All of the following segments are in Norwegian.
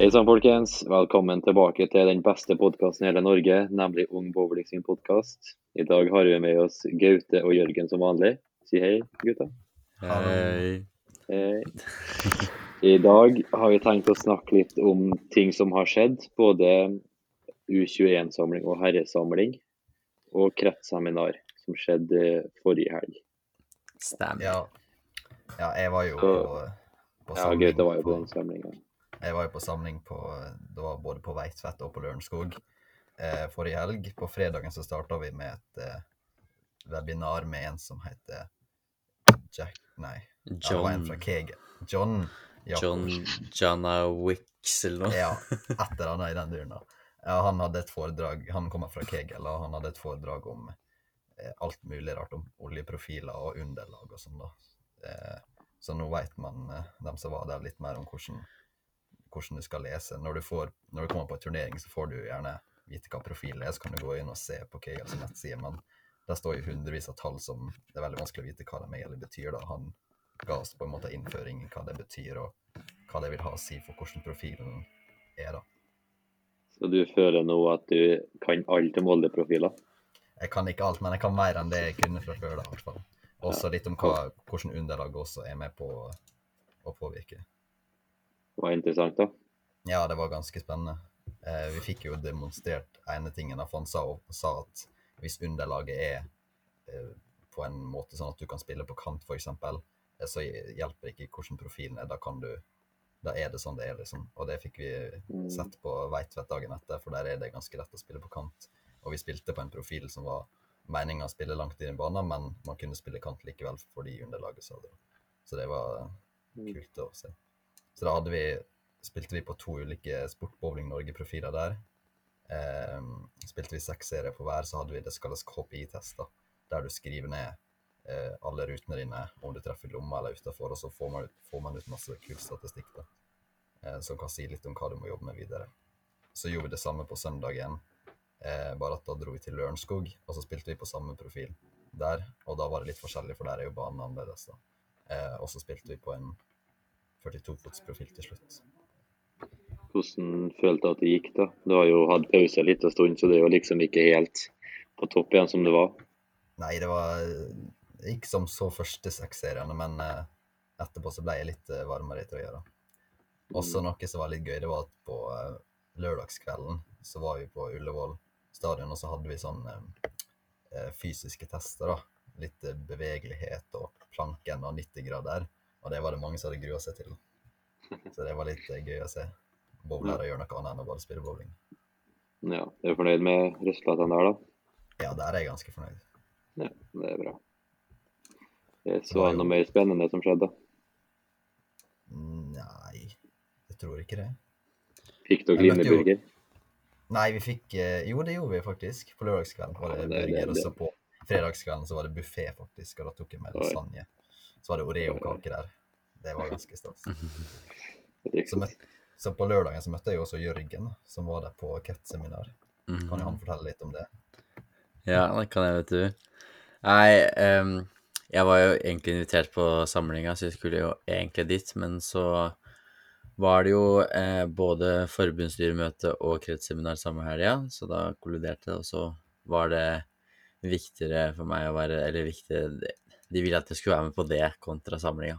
Hei sann, folkens. Velkommen tilbake til den beste podkasten i hele Norge, nemlig Ung Bowling sin podkast. I dag har vi med oss Gaute og Jørgen som vanlig. Si hei, gutta. Hei. Hei. I dag har vi tenkt å snakke litt om ting som har skjedd. Både U21-samling og herresamling. Og kretsseminar som skjedde forrige helg. Stemmer. Ja. ja, jeg var jo på, på, samling. Ja, Gaute var jo på den samlinga. Jeg var jo på samling på, det var både på Veitvet og på Lørenskog eh, forrige helg. På fredagen så starta vi med et eh, webinar med en som heter Jack Nei, ja, det var en John, fra Kegel. John John Jana Wicks eller noe. Ja, et eller annet i den duren. Ja, han hadde et foredrag, han kommer fra Kegel, og han hadde et foredrag om eh, alt mulig rart om oljeprofiler og underlag og sånn. da. Eh, så nå vet man, eh, dem som var der, litt mer om hvordan, hvordan du skal lese. Når du, får, når du kommer på en turnering, så får du gjerne vite hva profilen er, så kan du gå inn og se på Kegels nettside, men der står jo hundrevis av tall som det er veldig vanskelig å vite hva de egentlig betyr. da. Han ga oss på en måte innføring i hva det betyr, og hva det vil ha å si for hvordan profilen er. da. Så du føler nå at du kan alt om oljeprofiler? Jeg kan ikke alt, men jeg kan mer enn det jeg kunne fra før. da, i hvert fall. Også litt om hva, hvordan underlag også er med på å påvirke. Det var interessant, da. Ja, det var ganske spennende. Eh, vi fikk jo demonstrert ene tingen. for Han sa, sa at hvis underlaget er eh, på en måte sånn at du kan spille på kant, f.eks., eh, så hjelper det ikke hvordan profilen er. Da kan du da er det sånn det er, liksom. Og det fikk vi Mm. sett på Veitvet dagen etter, for der er det ganske lett å spille på kant. Og vi spilte på en profil som var meninga å spille langt inn i banen, men man kunne spille kant likevel fordi underlaget sa det. Så det var Mm. kult å se. Så da hadde vi, spilte vi på to ulike Sport Bowling Norge-profiler der. Eh, spilte vi seks serier på hver, så hadde vi det som kalles KPI-test, der du skriver ned eh, alle rutene dine, om du treffer lomma eller utafor, og så får man, ut, får man ut masse kul statistikk da, eh, som kan si litt om hva du må jobbe med videre. Så gjorde vi det samme på søndagen, eh, bare at da dro vi til Lørenskog, og så spilte vi på samme profil der, og da var det litt forskjellig, for der er jo banen annerledes da. Eh, og så spilte vi på en 42-fotsprofil til slutt. Hvordan følte du at det gikk, da? Du har jo hatt pause en liten stund, så det er jo liksom ikke helt på topp igjen som det var. Nei, det var det gikk som så første seks seriene, men eh, etterpå så ble jeg litt eh, varmere i trøya. da. Også noe som var litt gøy, det var at på eh, lørdagskvelden så var vi på Ullevål stadion, og så hadde vi sånn fysiske tester, da. Litt bevegelighet og planken og 90 grader. Og det var det mange som hadde grua seg til. Så det var litt eh, gøy å se. Bowlere gjør noe annet enn å bare spille bowling. Ja, er du fornøyd med resultatene der, da? Ja, der er jeg ganske fornøyd. Ja, det er bra. Det Det så det jeg jo- noe mer spennende som skjedde. Nei, jeg tror ikke det. Fikk dere Jeg møtte jo- Nei, vi fikk eh, Jo, det gjorde vi faktisk. På lørdagskvelden var det Ja, det- burger, og så på fredagskvelden så var det buffé, faktisk. Og da tok jeg med lasagne. Så var det Oreo-kake der. Det var ganske stas. Så, så på lørdagen så møtte jeg også Jørgen, som var der på KET-seminar. Kan jo han fortelle litt om det? Ja, det kan jeg, vet du. Nei, um, jeg var jo egentlig invitert på samlinga, så jeg skulle jo egentlig dit, men så var det jo eh, både forbundsstyremøte og kretsseminar samme helga, så da kolliderte det, og så var det viktigere for meg å være Eller viktigere De ville at jeg skulle være med på det kontra samlinga.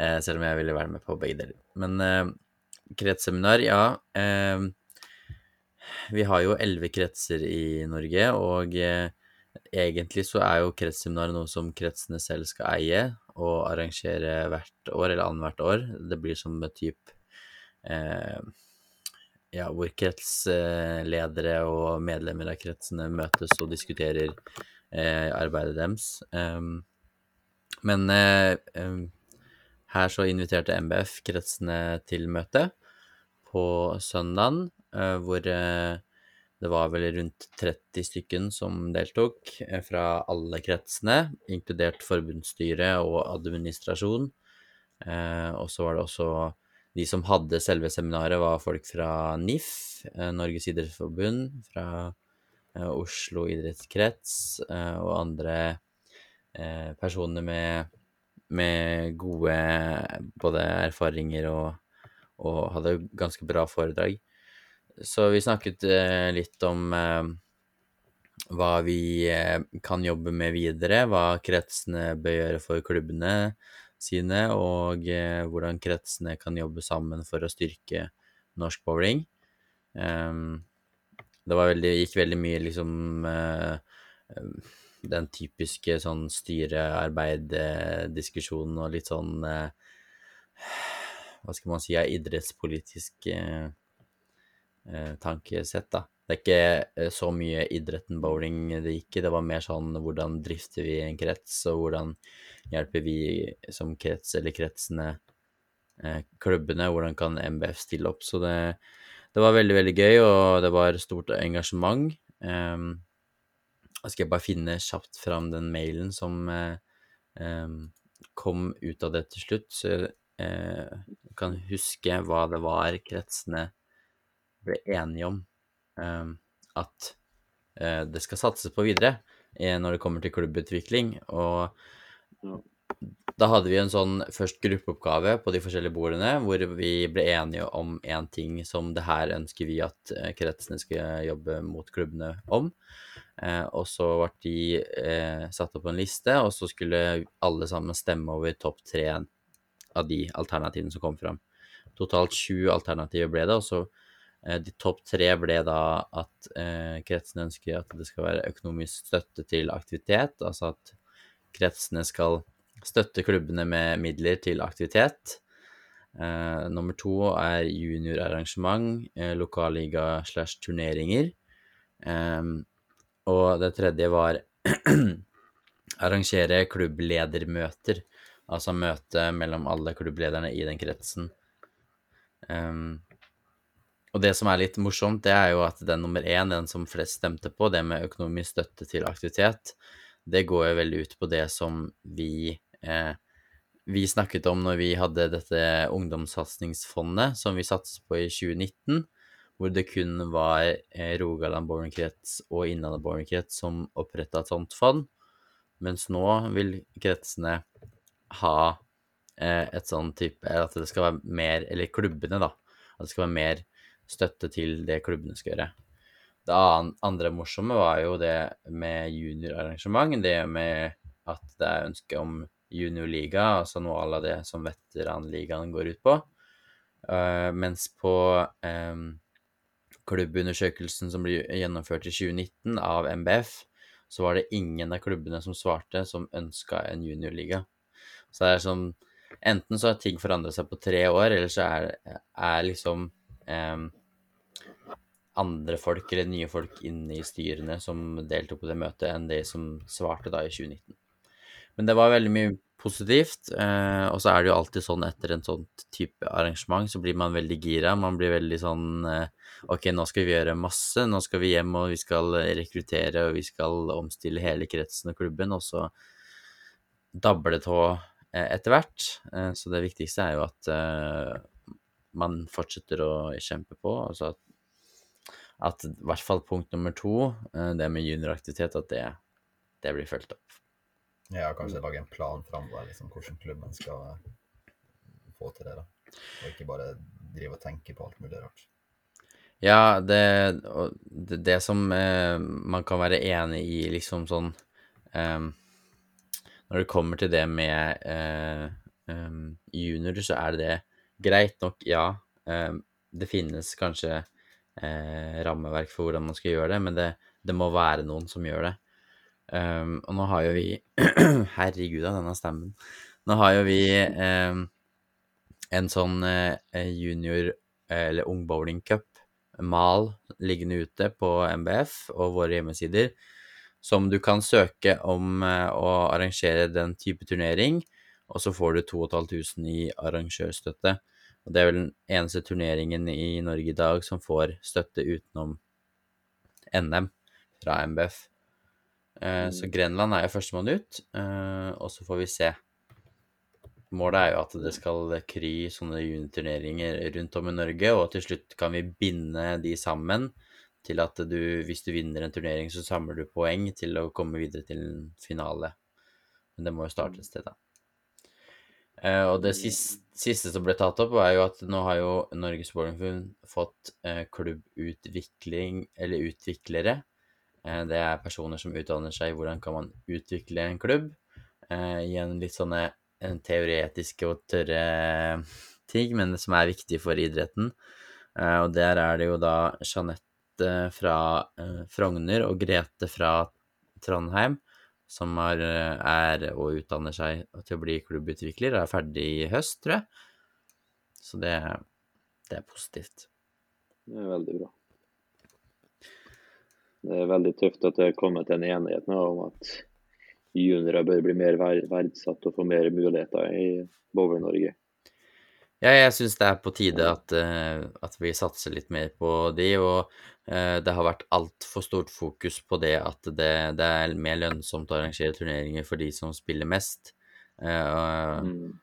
Eh, selv om jeg ville være med på begge deler. Men eh, kretsseminar, ja. Eh, vi har jo elleve kretser i Norge, og eh, egentlig så er jo kretsseminar noe som kretsene selv skal eie og arrangere hvert år, eller annethvert år. Det blir som et type eh, ja, hvor kretsledere og medlemmer av kretsene møtes og diskuterer eh, arbeidet deres. Um, men eh, her så inviterte MBF kretsene til møte på søndagen, eh, hvor eh, det var vel rundt 30 stykken som deltok fra alle kretsene, inkludert forbundsstyre og administrasjon. Og så var det også de som hadde selve seminaret, var folk fra NIF, Norges idrettsforbund, fra Oslo idrettskrets og andre personer med, med gode både erfaringer og, og hadde ganske bra foredrag. Så vi snakket eh, litt om eh, hva vi eh, kan jobbe med videre, hva kretsene bør gjøre for klubbene sine, og eh, hvordan kretsene kan jobbe sammen for å styrke norsk bowling. Um, det veldig, gikk veldig mye liksom eh, den typiske sånn styrearbeid-diskusjonen og litt sånn eh, Hva skal man si, er idrettspolitisk eh, eh, tankesett, da. Det er ikke så mye idretten bowling det gikk i, det var mer sånn hvordan drifter vi en krets, og hvordan hjelper vi som krets eller kretsene klubbene, hvordan kan MBF stille opp. Så det, det var veldig, veldig gøy, og det var stort engasjement. Um, skal jeg bare finne kjapt fram den mailen som eh, kom ut av det til slutt, så jeg eh, kan huske hva det var kretsene ble enige om at eh, det skal satses på videre når det kommer til klubbutvikling. Og da hadde vi en sånn først gruppeoppgave på de forskjellige bordene, hvor vi ble enige om én ting som det her ønsker vi at kretsene skal jobbe mot klubbene om. Eh, og så ble de eh, satt opp på en liste, og så skulle alle sammen stemme over topp tre av de alternativene som kom fram. Totalt sju alternativer ble det, og så eh, de topp tre ble da at eh, kretsene ønsker at det skal være økonomisk støtte til aktivitet, altså at kretsene skal støtte klubbene med midler til aktivitet. Eh, nummer to er juniorarrangement, eh, lokalliga slash turneringer. Eh, og det tredje var arrangere klubbledermøter. Altså møte mellom alle klubblederne i den kretsen. Um, og det som er litt morsomt, det er jo at den nummer én, den som flest stemte på, det med økonomisk støtte til aktivitet, det går jo veldig ut på det som vi eh, vi snakket om når vi hadde dette ungdomssatsingsfondet som vi satset på i 2019 hvor det kun var eh, Rogaland borgerkrets og Innlandet borgerkrets som oppretta et sånt fond, mens nå vil kretsene ha eh, et sånn type At det skal være mer Eller klubbene, da. At det skal være mer støtte til det klubbene skal gjøre. Det andre morsomme var jo det med juniorarrangement. Det med at det er ønske om juniorliga, altså noe av det som veteranligaen går ut på. Uh, mens på um, klubbundersøkelsen som ble gjennomført i 2019 av MBF, så var det ingen av klubbene som svarte, som ønska en juniorliga. Så det er sånn Enten så har ting forandret seg på tre år, eller så er, er liksom eh, andre folk eller nye folk inne i styrene som deltok på det møtet, enn de som svarte da i 2019. Men det var veldig mye positivt. Eh, og så er det jo alltid sånn etter en sånn type arrangement, så blir man veldig gira. Man blir veldig sånn eh, Ok, nå skal vi gjøre masse. Nå skal vi hjem, og vi skal rekruttere, og vi skal omstille hele kretsen og klubben. Og så dabler det av eh, etter hvert. Eh, så det viktigste er jo at eh, man fortsetter å kjempe på. Altså at, at i hvert fall punkt nummer to, eh, det med junioraktivitet, at det, det blir fulgt opp. Ja, kanskje lage en plan framover, liksom, hvordan klubben skal få til det. da. Og ikke bare drive og tenke på alt mulig rart. Ja, det, det, som eh, man kan være enig i, liksom sånn eh, Når det kommer til det med eh, juniorer, så er det greit nok, ja. det finnes kanskje eh, rammeverk for hvordan man skal gjøre det, men det, det må være noen som gjør det. Um, og nå har jo vi Herregud av denne stemmen. Nå har jo vi um, en sånn uh, junior eller ung bowling cup, mal, liggende ute på MBF og våre hjemmesider, som du kan søke om uh, å arrangere den type turnering, og så får du 2500 i arrangørstøtte. Og det er vel den eneste turneringen i Norge i dag som får støtte utenom NM fra MBF. Eh, så. Grenland er jo førstemann ut, eh, og så får vi se. Målet er jo at det skal kry sånne juniorturneringer rundt om i Norge, og til slutt kan vi binde de sammen til at du, hvis du vinner en turnering, så samler du poeng til å komme videre til en finale. Men det må jo starte et sted, da. Eh, og det siste, siste som ble tatt opp, var jo at nå har jo Norges Bowlingforbund fått klubbutvikling, eller utviklere. Eh, det er personer som utdanner seg i hvordan kan man utvikle en klubb, eh, i en litt sånne en teoretiske og tørre ting, men som er viktig for idretten. Eh, og der er det jo da Jeanette fra eh, Frogner og Grete fra Trondheim som er, er og utdanner seg til å bli klubbutvikler, og er ferdig i høst, tror jeg. Så det, det er positivt. Det er veldig bra. Det er veldig tøft at det er kommet en enighet nå om at juniorer bør bli mer verdsatt og få mer muligheter i Bowler-Norge. Ja, jeg syns det er på tide at, eh, at vi satser litt mer på de, og eh, det har vært altfor stort fokus på det at det, det er mer lønnsomt å arrangere turneringer for de som spiller mest. Eh, Mm.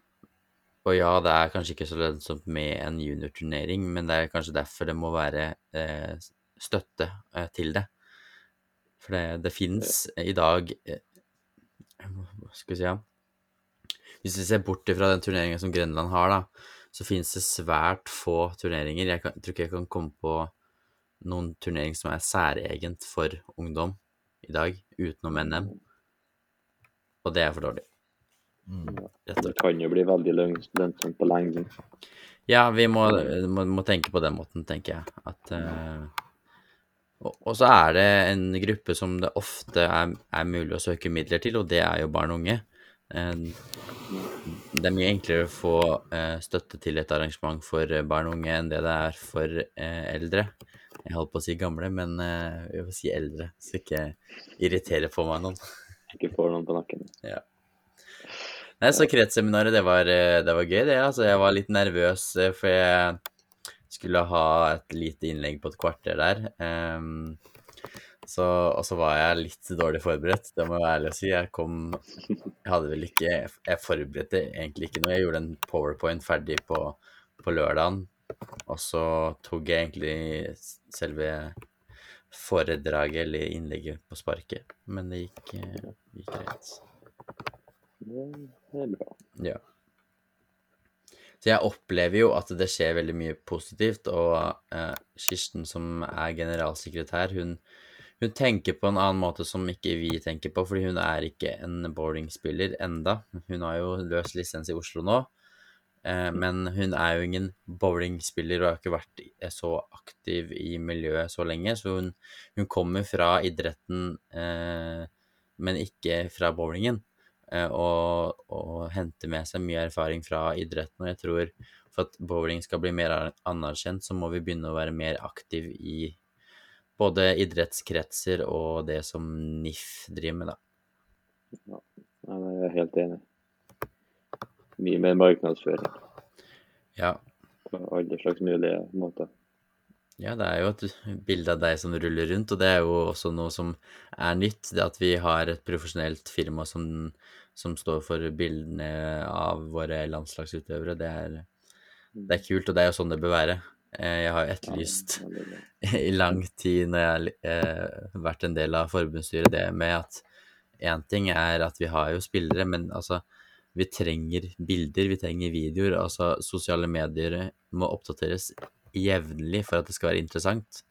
og ja, det er kanskje ikke så lønnsomt med en juniorturnering, men det er kanskje derfor det må være støtte til det. For det, det fins i dag eh, Hva skal vi si ja? Hvis vi ser bort fra den turneringen som Grenland har, da, så finnes det svært få turneringer. Jeg, kan, tror ikke jeg kan komme på noen turnering som er særegent for ungdom i dag, utenom NM. Og det er for dårlig, Mm. Det kan jo bli veldig lønnsomt på lengden. Ja, vi må, må, må tenke på den måten, tenker jeg. At eh, og, og så er det en gruppe som det ofte er, er mulig å søke midler til, og det er jo barn og unge. Eh, det er mye enklere å få eh, støtte til et arrangement for barn og unge enn det det er for eh, eldre. Jeg holdt på å si gamle, men jeg vil si eldre, så ikke irritere på meg noen. Ikke får noen på nakken. Nei, så kretsseminaret, det var, det var gøy, det. Altså, jeg var litt nervøs, for jeg skulle ha et lite innlegg på et kvarter der. Um, så, og så var jeg litt dårlig forberedt, det må jeg være ærlig å si. Jeg kom Jeg hadde vel ikke Jeg forberedte egentlig ikke noe. Jeg gjorde en powerpoint ferdig på, på lørdagen, og så tok jeg egentlig selve foredraget eller innlegget på sparket. Men det gikk, gikk greit. Det er bra. Ja. Så jeg opplever jo at det skjer veldig mye positivt, og eh, Kirsten som er generalsekretær, hun, hun tenker på en annen måte som ikke vi tenker på, fordi hun er ikke en bowlingspiller enda. Hun har jo løs lisens i Oslo nå, eh, men hun er jo ingen bowlingspiller og har ikke vært så aktiv i miljøet så lenge, så hun, hun kommer fra idretten, eh, men ikke fra bowlingen og, og hente med seg mye erfaring fra idretten. Og jeg tror for at bowling skal bli mer anerkjent, så må vi begynne å være mer aktiv i både idrettskretser og det som NIF driver med, da. Ja, jeg er helt enig. Mye mer markedsføring Ja, på alle slags mulige måter. Ja, det er jo et bilde av deg som ruller rundt, og det er jo også noe som er nytt. Det at vi har et profesjonelt firma som, som står for bildene av våre landslagsutøvere, det er, det er kult, og det er jo sånn det bør være. Eh, Jeg har jo etterlyst i lang tid når jeg har eh, vært en del av forbundsstyret, det med at én ting er at vi har jo spillere, men altså vi trenger bilder, vi trenger videoer. Altså sosiale medier må oppdateres jevnlig for at det skal være interessant.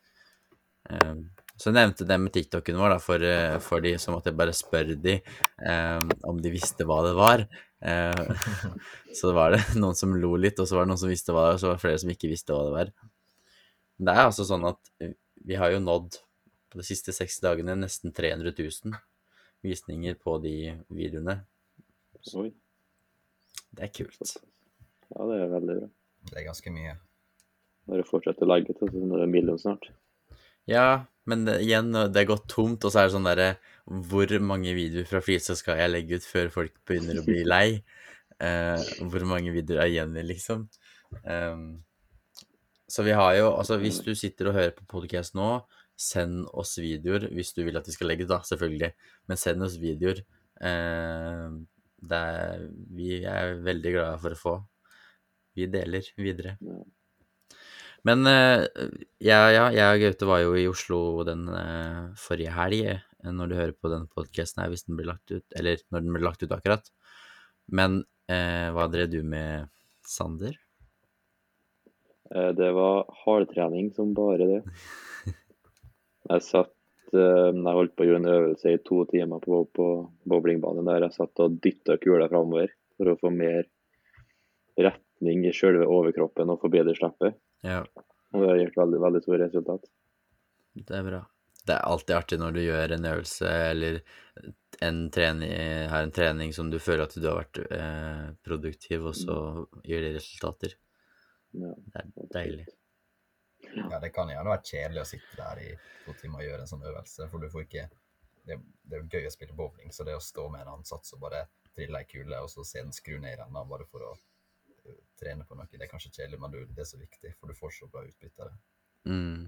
Eh, så jeg nevnte det med TikToken vår, da, for, eh, for de som at jeg bare spør de eh, om de visste hva det var. Så så var det noen som lo litt, og så var det noen som visste hva det var, og så var det flere som ikke visste hva det var. Det er altså sånn at vi har jo nådd på de siste seks dagene nesten 300 000 visninger på de videoene. Oi. Det er kult. Ja, det er veldig bra. Det er ganske mye. Bare fortsetter å legge til, så er det en million snart. Ja, men det, igjen, det er gått tomt, og så er det sånn derre Hvor mange videoer fra Flisa skal jeg legge ut før folk begynner å bli lei? Uh, hvor mange videoer er igjen, liksom? Um, så vi har jo Altså, hvis du sitter og hører på podcast nå, send oss videoer hvis du vil at vi skal legge ut, da, selvfølgelig. Men send oss videoer. Uh, det er, vi er veldig glade for å få. Vi deler videre. Ja. Men eh, ja, ja, jeg og Gaute var jo i Oslo den eh, forrige helg, eh, når du hører på denne podkasten her, hvis den blir lagt ut, eller når den blir lagt ut akkurat. Men eh, hva drev du med, Sander? Det var hardtrening som bare det. Jeg satt Jeg holdt på å gjøre en øvelse i to timer på, på bowlingbanen der jeg satt og dytta kula framover for å få mer retning i selve overkroppen og forbedre slippet. Ja, Og det har gjort veldig, veldig store resultat. det er bra. Det er alltid artig når du gjør en øvelse eller en trening, har en trening som du føler at du har vært eh, produktiv, og så gir det resultater. Ja, Det er deilig. Ja, det kan gjerne være kjedelig å sitte der i to timer og gjøre en sånn øvelse, for du får ikke Det, det er jo gøy å spille bowling, så det å stå med en ansats og bare trille ei kule, og så se den skru ned i renna bare for å trene på noe, det er kanskje kjedelig, men det er så viktig, for du får så bra utbytte av det. Mm.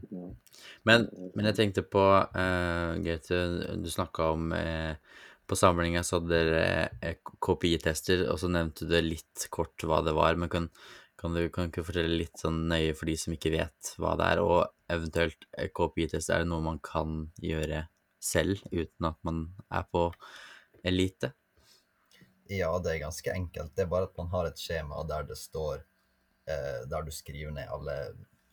Men, men jeg tenkte på, uh, Gaute, du snakka om uh, På samlinga så hadde dere eh, KPI-tester, og så nevnte du litt kort hva det var. Men kan, kan du kan ikke fortelle litt sånn nøye for de som ikke vet hva det er? Og eventuelt KPI-test, er det noe man kan gjøre selv uten at man er på elite? Ja, det er ganske enkelt. Det er bare at man har et skjema der det står eh, Der du skriver ned alle,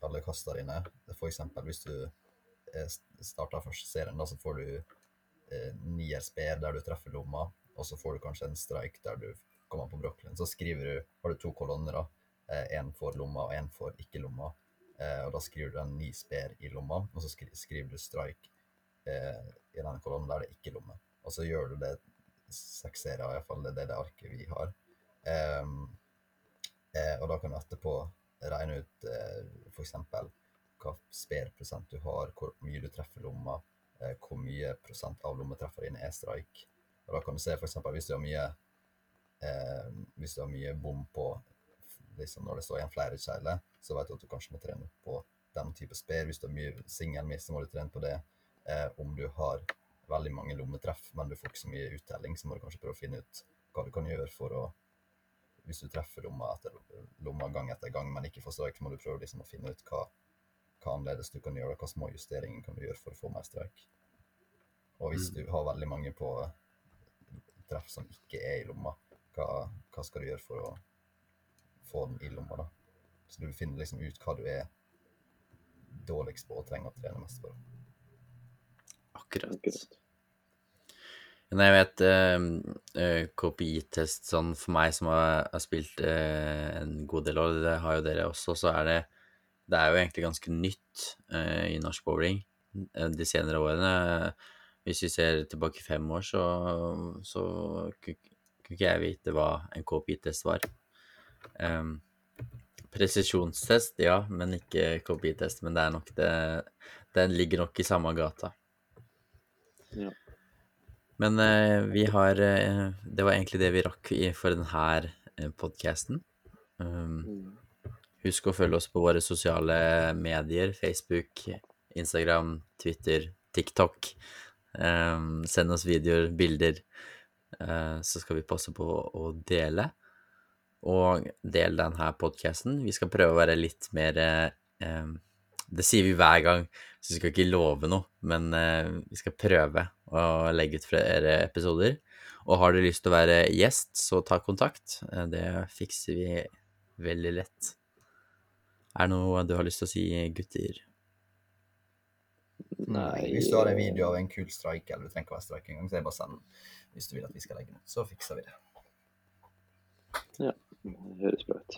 alle kasta dine. Eksempel hvis du eh, starter første serien, da så får du eh, nier sper der du treffer lomma, og så får du kanskje en strike der du kommer på brokkolien. Så skriver du, har du to kolonner, da. Én for lomma og én for ikke lomma. Eh, og da skriver du en ni sper i lomma, og så skri skriver du strike eh, i den kolonnen der det ikke er lomme. Og så gjør du det seks serier, iallfall. Det er det, arket vi har. Um, og da kan du etterpå regne ut eh, f.eks. hva sperprosent du har, hvor mye du treffer lomma, eh, hvor mye prosent av lommetreffer dine er streik. Og da kan du se f.eks. hvis du har mye eh, hvis du har mye bom på liksom når det står igjen flere kjegler, så vet du at du kanskje må trene på den type sper. Hvis du har mye singelmiss, så må du trene på det. Eh, om du har veldig mange lommetreff, men du får ikke så mye uttelling, så må du kanskje prøve å finne ut hva du kan gjøre for å Hvis du treffer lomma etter lomma gang etter gang, men ikke får streik, så må du prøve liksom å finne ut hva, hva annerledes du kan gjøre, hva små justeringer kan du gjøre for å få mer streik. Og hvis du har veldig mange på treff som ikke er i lomma, hva, hva skal du gjøre for å få den i lomma, da? Så du finner liksom ut hva du er dårligst på og trenger å trene mest for. Akkurat. Akkurat. Men jeg vet eh, eh, KPI-test sånn for meg som har, har spilt eh, en god del år, det har jo dere også, så er det Det er jo egentlig ganske nytt eh, i norsk bowling de senere årene. Hvis vi ser tilbake fem år, så, så kunne ikke jeg vite hva en KPI-test var. Um, presisjonstest, ja, men ikke KPI-test. Men det er nok det Den ligger nok i samme gata. Ja. Men eh, vi har eh, Det var egentlig det vi rakk i, for denne eh, podkasten. Um, Mm. husk å følge oss på våre sosiale medier. Facebook, Instagram, Twitter, TikTok. Um, send oss videoer, bilder, så skal vi passe på å dele. Og del denne podkasten. Vi skal prøve å være litt mer eh, em, Det sier vi hver gang, så vi skal ikke love noe, men eh, vi skal prøve å legge ut flere episoder. Og har du lyst til å være gjest, så ta kontakt. Eh, Det fikser vi veldig lett. Er det noe du har lyst til å si, gutter? Nei Hvis du har en video av en kul streik, eller du trenger ikke være streik engang, så er det bare send hvis du vil at vi skal legge den ut. Så fikser vi det. Ja, det høres bra ut.